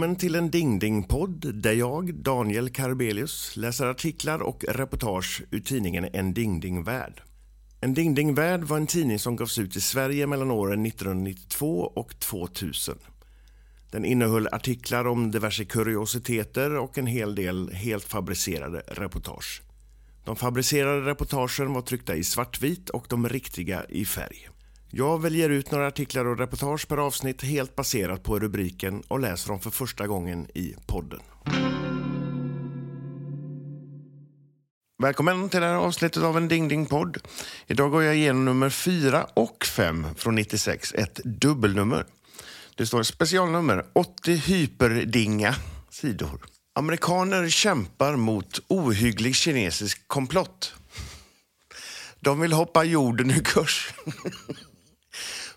Välkommen till en Dingdingpodd där jag, Daniel Karbelius, läser artiklar och reportage ur tidningen En Dingdingvärld. En Dingdingvärld var en tidning som gavs ut i Sverige mellan åren 1992 och 2000. Den innehöll artiklar om diverse kuriositeter och en hel del helt fabricerade reportage. De fabricerade reportagen var tryckta i svartvit och de riktiga i färg. Jag väljer ut några artiklar och reportage per avsnitt helt baserat på rubriken och läser dem för första gången i podden. Välkommen till det här avsnittet av en Ding Ding-podd. Idag går jag igenom nummer 4 och 5 från 96, ett dubbelnummer. Det står specialnummer 80 hyperdinga sidor. Amerikaner kämpar mot ohygglig kinesisk komplott. De vill hoppa jorden ur kurs.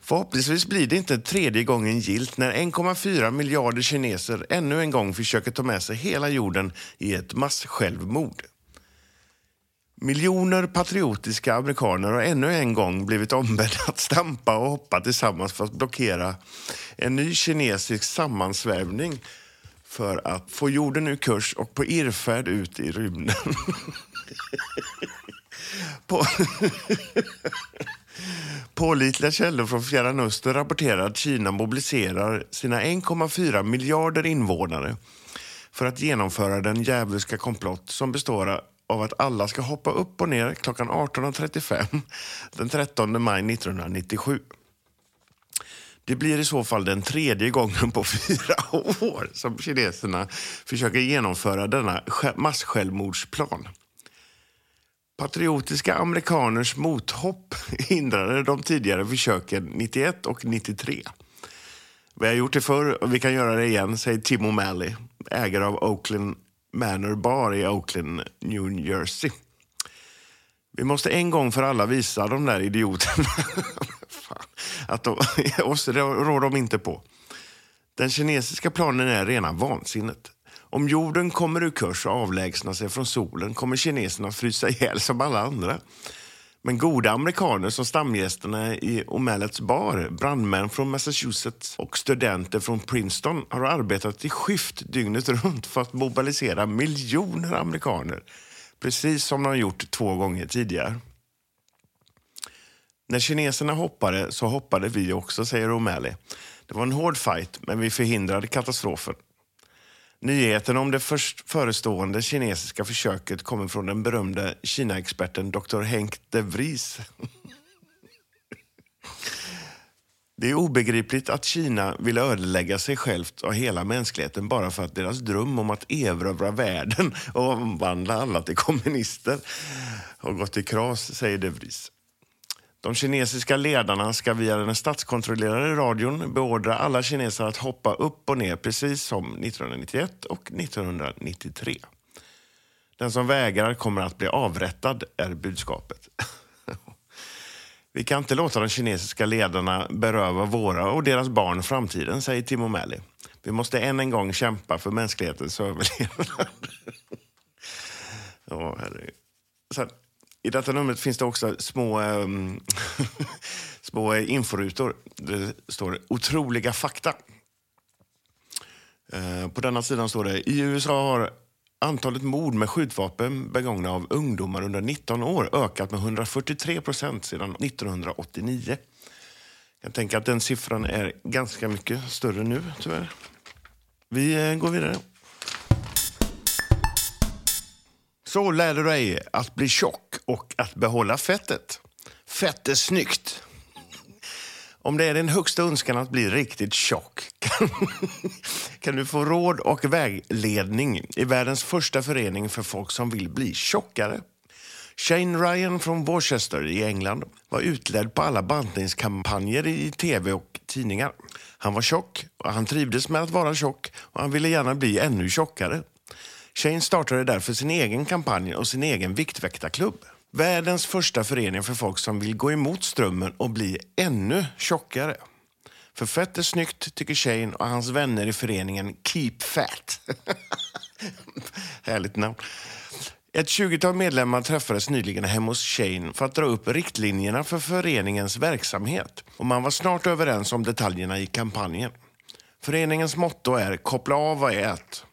Förhoppningsvis blir det inte tredje gången gilt när 1,4 miljarder kineser ännu en gång försöker ta med sig hela jorden i ett massjälvmord. Miljoner patriotiska amerikaner har ännu en gång blivit ombedda att stampa och hoppa tillsammans för att blockera en ny kinesisk sammansvärmning för att få jorden ur kurs och på irrfärd ut i rymden. på Pålitliga källor från Fjärran Östern rapporterar att Kina mobiliserar sina 1,4 miljarder invånare för att genomföra den djävulska komplott som består av att alla ska hoppa upp och ner klockan 18.35 den 13 maj 1997. Det blir i så fall den tredje gången på fyra år som kineserna försöker genomföra denna massjälvmordsplan. Patriotiska amerikaners mothopp hindrade de tidigare försöken 91 och 93. Vi har gjort det förr och vi kan göra det igen, säger Tim O'Malley, ägare av Oakland Manor Bar i Oakland, New Jersey. Vi måste en gång för alla visa de där idioterna att de, oss rår de inte på. Den kinesiska planen är rena vansinnet. Om jorden kommer ur kurs och avlägsnar sig från solen kommer kineserna frysa ihjäl som alla andra. Men goda amerikaner som stamgästerna i O'Mallets bar, brandmän från Massachusetts och studenter från Princeton har arbetat i skift dygnet runt för att mobilisera miljoner amerikaner. Precis som de gjort två gånger tidigare. När kineserna hoppade så hoppade vi också, säger O'Malley. Det var en hård fight, men vi förhindrade katastrofen. Nyheten om det förestående kinesiska försöket kommer från den berömde Kina-experten Dr. Henk de Vries. Det är obegripligt att Kina vill ödelägga sig självt och hela mänskligheten bara för att deras dröm om att erövra världen och omvandla alla till kommunister har gått i kras, säger de Vries. De kinesiska ledarna ska via den statskontrollerade radion beordra alla kineser att hoppa upp och ner precis som 1991 och 1993. Den som vägrar kommer att bli avrättad, är budskapet. Vi kan inte låta de kinesiska ledarna beröva våra och deras barn framtiden, säger Timo O'Malley. Vi måste än en gång kämpa för mänsklighetens överlevnad. ja, Sen, i detta numret finns det också små, um, små inforutor. Det står otroliga fakta. Uh, på denna sidan står det i USA har antalet mord med skjutvapen begångna av ungdomar under 19 år ökat med 143 procent sedan 1989. Jag tänker att den siffran är ganska mycket större nu, tyvärr. Vi eh, går vidare. Så lär du dig att bli tjock och att behålla fettet. Fett är snyggt. Om det är din högsta önskan att bli riktigt tjock kan, kan du få råd och vägledning i världens första förening för folk som vill bli tjockare. Shane Ryan från Worcester i England var utledd på alla bantningskampanjer i tv och tidningar. Han var tjock och han trivdes med att vara tjock och han ville gärna bli ännu tjockare. Shane startade därför sin egen kampanj och sin egen viktväktarklubb. Världens första förening för folk som vill gå emot strömmen och bli ännu tjockare. För fett är snyggt, tycker Shane och hans vänner i föreningen Keep Fat. Härligt namn. Ett tjugotal medlemmar träffades nyligen hemma hos Shane för att dra upp riktlinjerna för föreningens verksamhet. Och man var snart överens om detaljerna i kampanjen. Föreningens motto är koppla av och ät.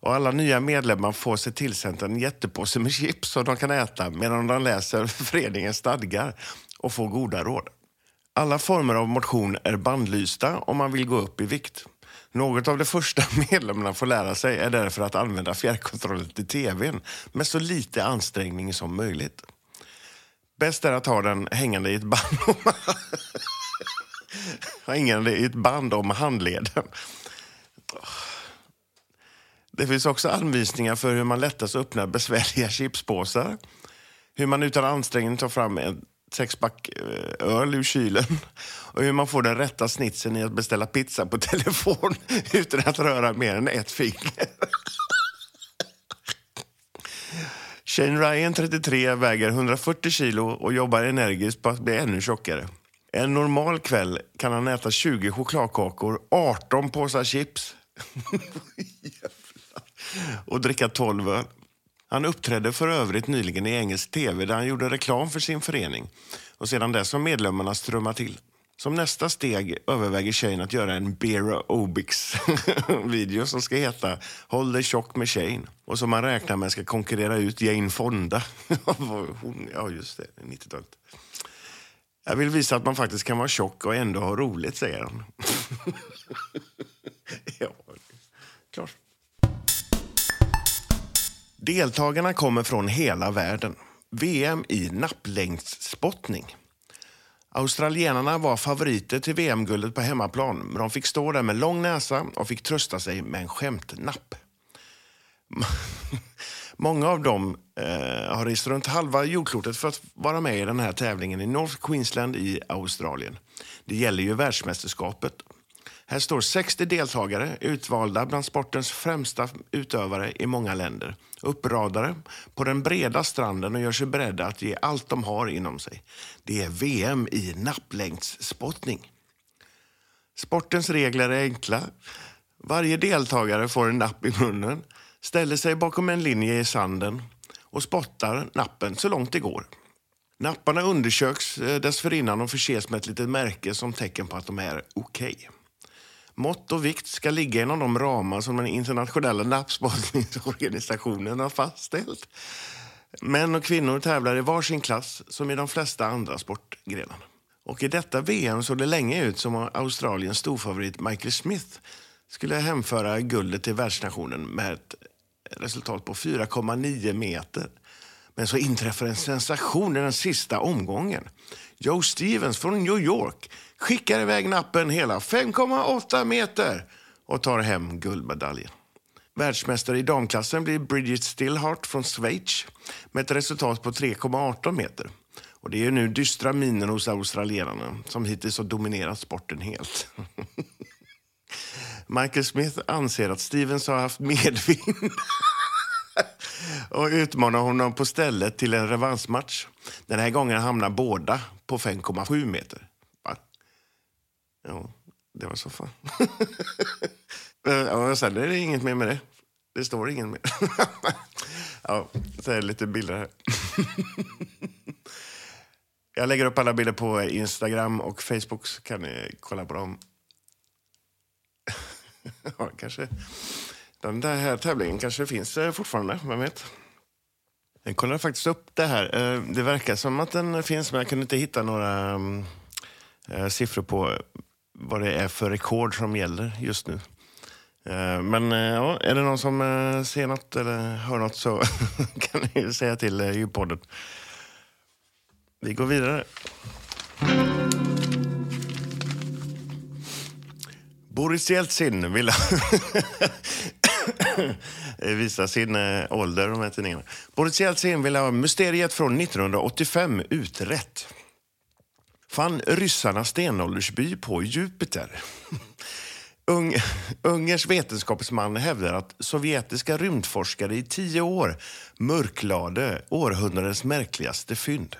Och alla nya medlemmar får sig tillsänt en jättepåse med chips som de kan äta medan de läser föreningens stadgar och får goda råd. Alla former av motion är bandlysta om man vill gå upp i vikt. Något av det första medlemmarna får lära sig är därför att använda fjärrkontrollen till tvn med så lite ansträngning som möjligt. Bäst är att ha den hängande i ett band om, hängande i ett band om handleden. Det finns också anvisningar för hur man lättast öppnar besvärliga chipspåsar. Hur man utan ansträngning tar fram en sexpack eh, öl ur kylen och hur man får den rätta snitsen i att beställa pizza på telefon utan att röra mer än ett finger. Shane Ryan, 33, väger 140 kilo och jobbar energiskt på att bli ännu tjockare. En normal kväll kan han äta 20 chokladkakor, 18 påsar chips och dricka 12 öl. Han uppträdde för övrigt nyligen i engelsk tv där han gjorde reklam för sin förening. Och sedan dess har medlemmarna strömmat till. Som nästa steg överväger Shane att göra en Beer Obix-video som ska heta Håll dig tjock med Shane och som man räknar med ska konkurrera ut Jane Fonda. ja, just det. 90-talet. Jag vill visa att man faktiskt kan vara tjock och ändå ha roligt, säger han. ja, klart. Deltagarna kommer från hela världen. VM i napplängdsspottning. Australienarna var favoriter till VM-guldet på hemmaplan men de fick stå där med lång näsa och fick trösta sig med en skämtnapp. Många av dem eh, har rest runt halva jordklotet för att vara med i den här tävlingen i North Queensland i Australien. Det gäller ju världsmästerskapet. Här står 60 deltagare utvalda bland sportens främsta utövare i många länder. Uppradade på den breda stranden och gör sig beredda att ge allt de har inom sig. Det är VM i napplängdsspottning. Sportens regler är enkla. Varje deltagare får en napp i munnen, ställer sig bakom en linje i sanden och spottar nappen så långt det går. Napparna undersöks eh, dessförinnan och förses med ett litet märke som tecken på att de är okej. Okay. Mått och vikt ska ligga inom de ramar som den internationella nappsportningsorganisationen har fastställt. Män och kvinnor tävlar i varsin klass, som i de flesta andra sportgrenar. Och I detta VM såg det länge ut som om Australiens storfavorit Michael Smith skulle hemföra guldet till världsnationen med ett resultat på 4,9 meter. Men så inträffar en sensation i den sista omgången. Joe Stevens från New York skickar iväg nappen hela 5,8 meter och tar hem guldmedaljen. Världsmästare i damklassen blir Bridget Stillhart från Schweiz med ett resultat på 3,18 meter. Och Det är nu dystra miner hos australienarna som hittills har dominerat sporten helt. Michael Smith anser att Stevens har haft medvind och utmanar honom på stället till en revanschmatch. Den här gången hamnar båda på 5,7 meter. Ja, det var så fan. ja, sen är det inget mer med det. Det står inget mer. ja, så är det lite bilder här. Jag lägger upp alla bilder på Instagram och Facebook så kan ni kolla på dem. ja, kanske. Den där här tävlingen kanske finns eh, fortfarande, vem vet? Jag kollade faktiskt upp det här. Eh, det verkar som att den finns, men jag kunde inte hitta några mm, eh, siffror på vad det är för rekord som gäller just nu. Eh, men eh, ja, är det någon som eh, ser något eller hör något så kan ni säga till i podden. Vi går vidare. Boris Jeltsin vill visa sin ålder, de här tidningarna. Boris Jeltsin vill ha mysteriet från 1985 utrett. Fann ryssarna stenåldersby på Jupiter? Ung, Ungers vetenskapsman hävdar att sovjetiska rymdforskare i tio år mörklade århundradets märkligaste fynd.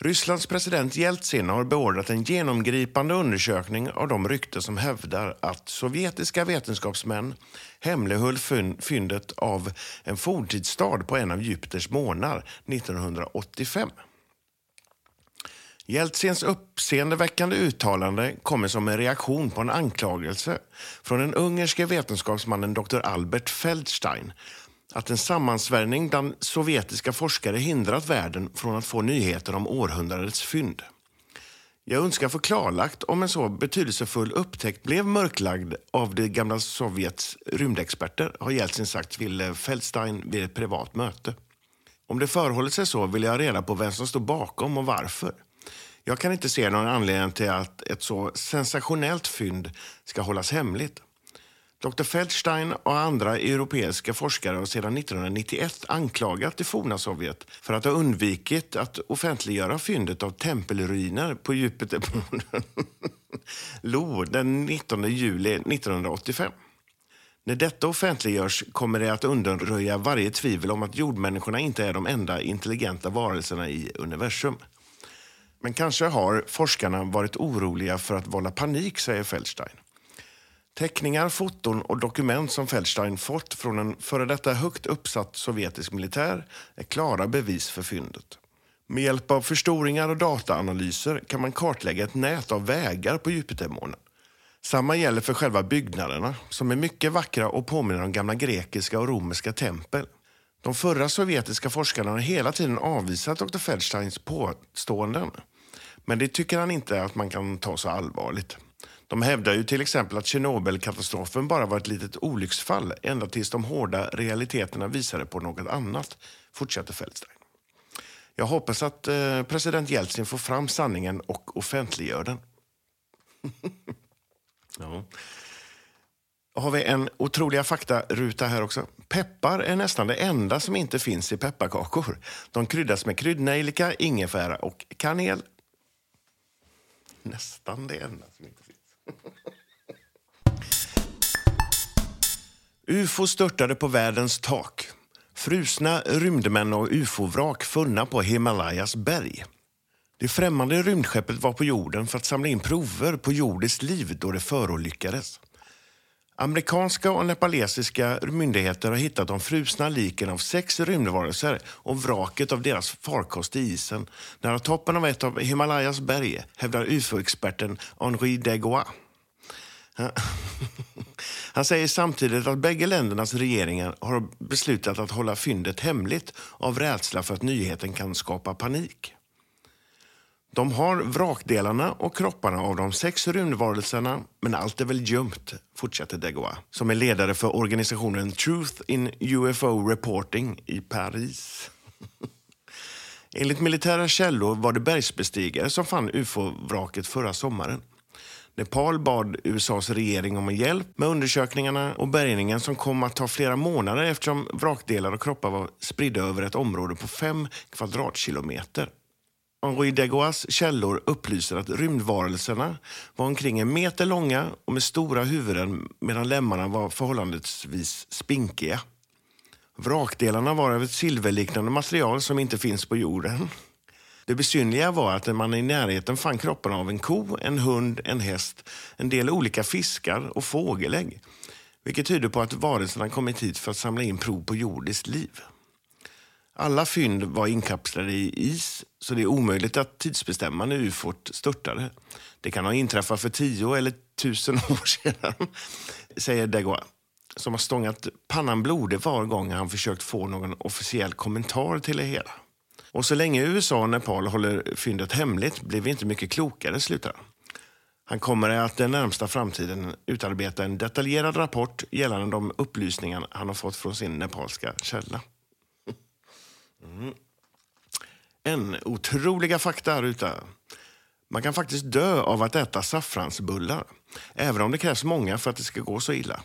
Rysslands president Jeltsin har beordrat en genomgripande undersökning av de rykten som hävdar att sovjetiska vetenskapsmän hemlighöll fyndet av en forntidsstad på en av Jupiters månar 1985. Jeltsins uppseendeväckande uttalande kommer som en reaktion på en anklagelse från den ungerske vetenskapsmannen Dr. Albert Feldstein att en sammansvärjning bland sovjetiska forskare hindrat världen från att få nyheter om århundradets fynd. Jag önskar få klarlagt om en så betydelsefull upptäckt blev mörklagd av det gamla Sovjets rymdexperter, har Jeltsin sagt till Feldstein vid ett privat möte. Om det förhåller sig så vill jag ha reda på vem som står bakom och varför. Jag kan inte se någon anledning till att ett så sensationellt fynd ska hållas hemligt. Dr Feldstein och andra europeiska forskare har sedan 1991 anklagat det forna Sovjet för att ha undvikit att offentliggöra fyndet av tempelruiner på Jupitermånen Lo den 19 juli 1985. När detta offentliggörs kommer det att undanröja varje tvivel om att jordmänniskorna inte är de enda intelligenta varelserna i universum. Men kanske har forskarna varit oroliga för att vålla panik, säger Feldstein. Teckningar, foton och dokument som Feldstein fått från en före detta högt uppsatt sovjetisk militär är klara bevis för fyndet. Med hjälp av förstoringar och dataanalyser kan man kartlägga ett nät av vägar på Jupitermånen. Samma gäller för själva byggnaderna, som är mycket vackra och påminner om gamla grekiska och romerska tempel. De förra sovjetiska forskarna har hela tiden avvisat Dr. Feldsteins påståenden. Men det tycker han inte att man kan ta så allvarligt. De hävdar ju till exempel att Tjernobylkatastrofen bara var ett litet olycksfall ända tills de hårda realiteterna visade på något annat, fortsätter Feldstein. Jag hoppas att eh, president Jeltsin får fram sanningen och offentliggör den. ja har vi en otroliga faktaruta här också. Peppar är nästan det enda som inte finns i pepparkakor. De kryddas med kryddnejlika, ingefära och kanel. Nästan det enda som inte finns. Ufo störtade på världens tak. Frusna rymdmän och ufo-vrak funna på Himalayas berg. Det främmande rymdskeppet var på jorden för att samla in prover på jordiskt liv då det förolyckades. Amerikanska och nepalesiska myndigheter har hittat de frusna liken av sex rymdvarelser och vraket av deras farkost i isen nära toppen av ett av Himalayas berg, hävdar ufo-experten Henri Degois. Han säger samtidigt att bägge ländernas regeringar har beslutat att hålla fyndet hemligt av rädsla för att nyheten kan skapa panik. De har vrakdelarna och kropparna av de sex rymdvarelserna men allt är väl gömt, fortsätter Degois som är ledare för organisationen Truth in UFO Reporting i Paris. Enligt militära källor var det bergsbestigare som fann ufo-vraket förra sommaren. Nepal bad USAs regering om hjälp med undersökningarna och bärgningen som kom att ta flera månader eftersom vrakdelar och kroppar var spridda över ett område på fem kvadratkilometer. Henri Degois källor upplyser att rymdvarelserna var omkring en meter långa och med stora huvuden medan lemmarna var förhållandevis spinkiga. Vrakdelarna var av ett silverliknande material som inte finns på jorden. Det besynliga var att man i närheten fann kropparna av en ko, en hund, en häst, en del olika fiskar och fågelägg. Vilket tyder på att varelserna kommit hit för att samla in prov på jordiskt liv. Alla fynd var inkapslade i is, så det är omöjligt att tidsbestämma när ufot störtade. Det kan ha inträffat för tio eller tusen år sedan, säger Degois som har stångat pannan blodig var gång han försökt få någon officiell kommentar till det hela. Och så länge USA och Nepal håller fyndet hemligt blir vi inte mycket klokare, slutar han. Han kommer att den närmsta framtiden utarbeta en detaljerad rapport gällande de upplysningar han har fått från sin nepalska källa. Mm. En otroliga fakta här ute. Man kan faktiskt dö av att äta saffransbullar, även om det krävs många för att det ska gå så illa.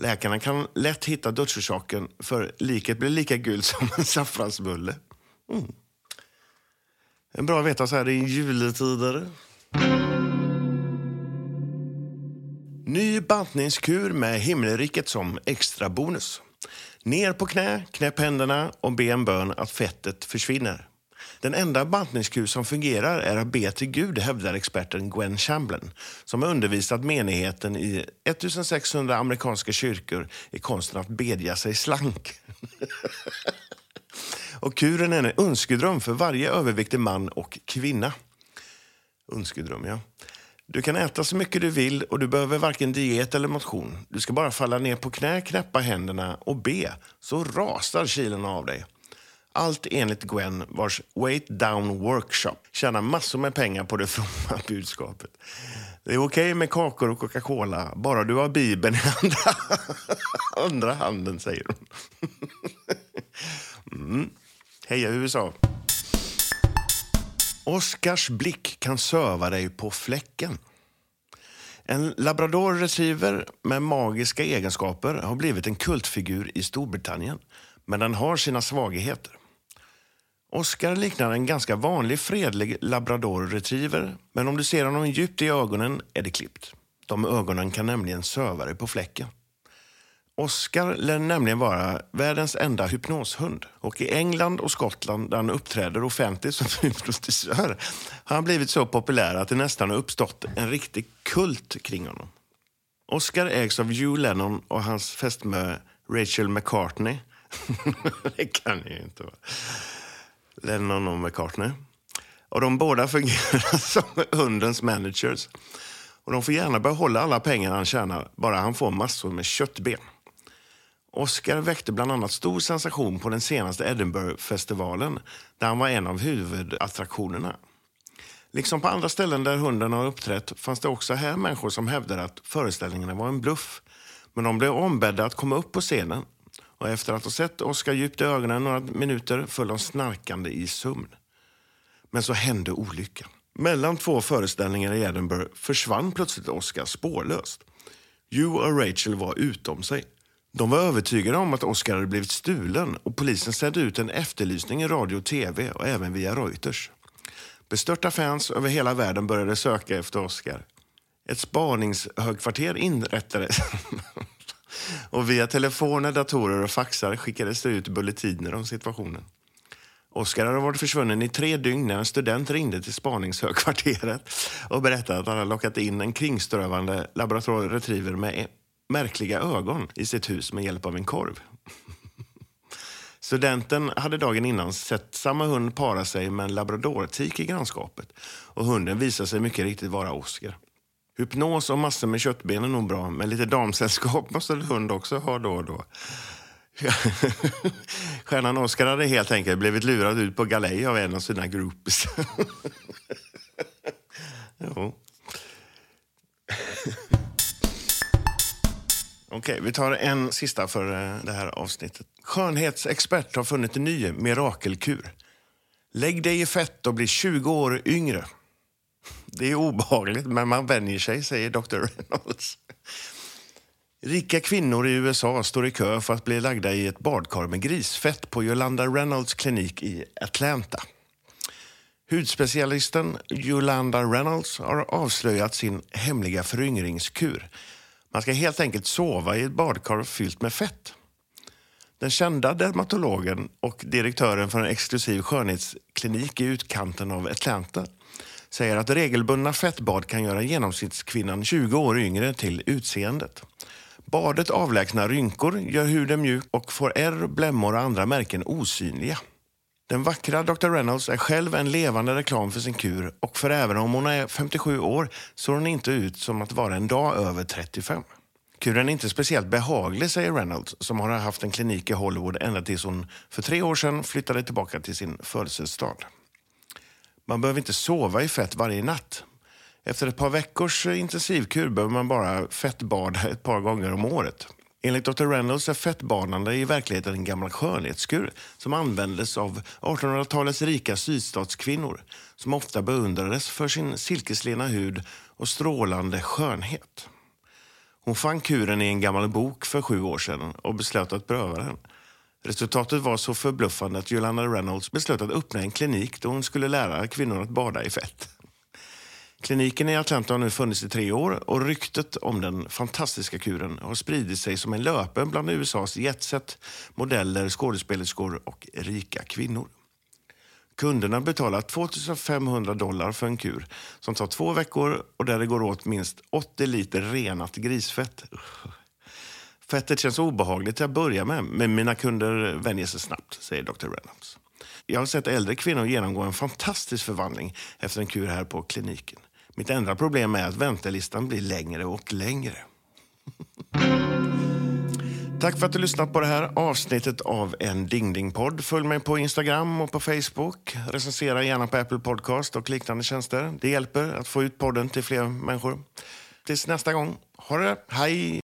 Läkarna kan lätt hitta dödsorsaken, för liket blir lika gult som en saffransbulle. Mm. En bra att veta så här i juletider. Ny bantningskur med himmelriket som extra bonus. Ner på knä, knäpp händerna och be en bön att fettet försvinner. Den enda bantningskur som fungerar är att be till Gud, hävdar experten Gwen Shamblin som har undervisat menigheten i 1600 amerikanska kyrkor i konsten att bedja sig slank. och kuren är en önskedröm för varje överviktig man och kvinna. Önskedröm, ja. Du kan äta så mycket du vill och du behöver varken diet eller motion. Du ska bara falla ner på knä, knäppa händerna och be, så rasar kilen av dig. Allt enligt Gwen, vars Weight Down Workshop tjänar massor med pengar på det fromma budskapet. Det är okej okay med kakor och Coca-Cola, bara du har Bibeln i andra, andra handen, säger hon. Mm. Heja USA! Oscars blick kan söva dig på fläcken. En labrador retriever med magiska egenskaper har blivit en kultfigur i Storbritannien, men den har sina svagheter. Oscar liknar en ganska vanlig fredlig labrador retriever, men om du ser honom djupt i ögonen är det klippt. De ögonen kan nämligen söva dig på fläcken. Oscar lär nämligen vara världens enda hypnoshund. Och I England och Skottland, där han uppträder offentligt som hypnotisör har han blivit så populär att det nästan har uppstått en riktig kult kring honom. Oscar ägs av Hugh Lennon och hans fästmö Rachel McCartney. det kan ju inte vara. Lennon och McCartney. Och de båda fungerar som hundens managers. Och de får gärna behålla alla pengar han tjänar, bara han får massor med köttben. Oscar väckte bland annat stor sensation på den senaste Edinburgh-festivalen där han var en av huvudattraktionerna. Liksom på andra ställen där hunden har uppträtt fanns det också här människor som hävdade att föreställningarna var en bluff. Men de blev ombedda att komma upp på scenen och efter att ha sett Oscar djupt i ögonen några minuter föll de snarkande i sömn. Men så hände olyckan. Mellan två föreställningar i Edinburgh försvann plötsligt Oscar spårlöst. Hugh och Rachel var utom sig. De var övertygade om att Oscar hade blivit stulen och polisen sände ut en efterlysning i radio och tv och även via Reuters. Bestörta fans över hela världen började söka efter Oscar. Ett spaningshögkvarter inrättades och via telefoner, datorer och faxar skickades det ut bulletiner om situationen. Oskar hade varit försvunnen i tre dygn när en student ringde till spaningshögkvarteret och berättade att han hade lockat in en kringströvande labrador retriever med e- märkliga ögon i sitt hus med hjälp av en korv. Studenten hade dagen innan sett samma hund para sig med en labradortik i grannskapet och hunden visade sig mycket riktigt vara Oskar. Hypnos och massor med köttben är nog bra, men lite damsällskap måste en hund också ha då och då. Stjärnan Oscar hade helt enkelt blivit lurad ut på galej av en av sina groupies. Okej, okay, vi tar en sista för eh, det här avsnittet. Skönhetsexpert har funnit en ny mirakelkur. Lägg dig i fett och bli 20 år yngre. Det är obehagligt, men man vänjer sig, säger Dr. Reynolds. Rika kvinnor i USA står i kö för att bli lagda i ett badkar med grisfett på Yolanda Reynolds klinik i Atlanta. Hudspecialisten Yolanda Reynolds har avslöjat sin hemliga föryngringskur man ska helt enkelt sova i ett badkar fyllt med fett. Den kända dermatologen och direktören för en exklusiv skönhetsklinik i utkanten av Atlanta säger att regelbundna fettbad kan göra genomsnittskvinnan 20 år yngre till utseendet. Badet avlägsnar rynkor, gör huden mjuk och får ärr, blämmor och andra märken osynliga. Den vackra Dr. Reynolds är själv en levande reklam för sin kur och för även om hon är 57 år ser hon inte ut som att vara en dag över 35. Kuren är inte speciellt behaglig, säger Reynolds som har haft en klinik i Hollywood ända tills hon för tre år sedan flyttade tillbaka till sin födelsestad. Man behöver inte sova i fett varje natt. Efter ett par veckors intensivkur behöver man bara fettbada ett par gånger om året. Enligt Dr. Reynolds är fettbanande i verkligheten en gammal skönhetskur som användes av 1800-talets rika sydstatskvinnor som ofta beundrades för sin silkeslena hud och strålande skönhet. Hon fann kuren i en gammal bok för sju år sedan och beslöt att pröva den. Resultatet var så förbluffande att Yolanda Reynolds beslöt att öppna en klinik där hon skulle lära kvinnor att bada i fett. Kliniken i Atlanta har nu funnits i tre år och ryktet om den fantastiska kuren har spridit sig som en löpen bland USAs jetset, modeller, skådespelerskor och rika kvinnor. Kunderna betalar 2 500 dollar för en kur som tar två veckor och där det går åt minst 80 liter renat grisfett. Fettet känns obehagligt till att börja med, men mina kunder vänjer sig snabbt, säger Dr. Reynolds. Jag har sett äldre kvinnor genomgå en fantastisk förvandling efter en kur här på kliniken. Mitt enda problem är att väntelistan blir längre och längre. Tack för att du lyssnat på det här avsnittet av en Ding Ding-podd. Följ mig på Instagram och på Facebook. Recensera gärna på Apple Podcast och liknande tjänster. Det hjälper att få ut podden till fler människor. Tills nästa gång, ha det! Hej!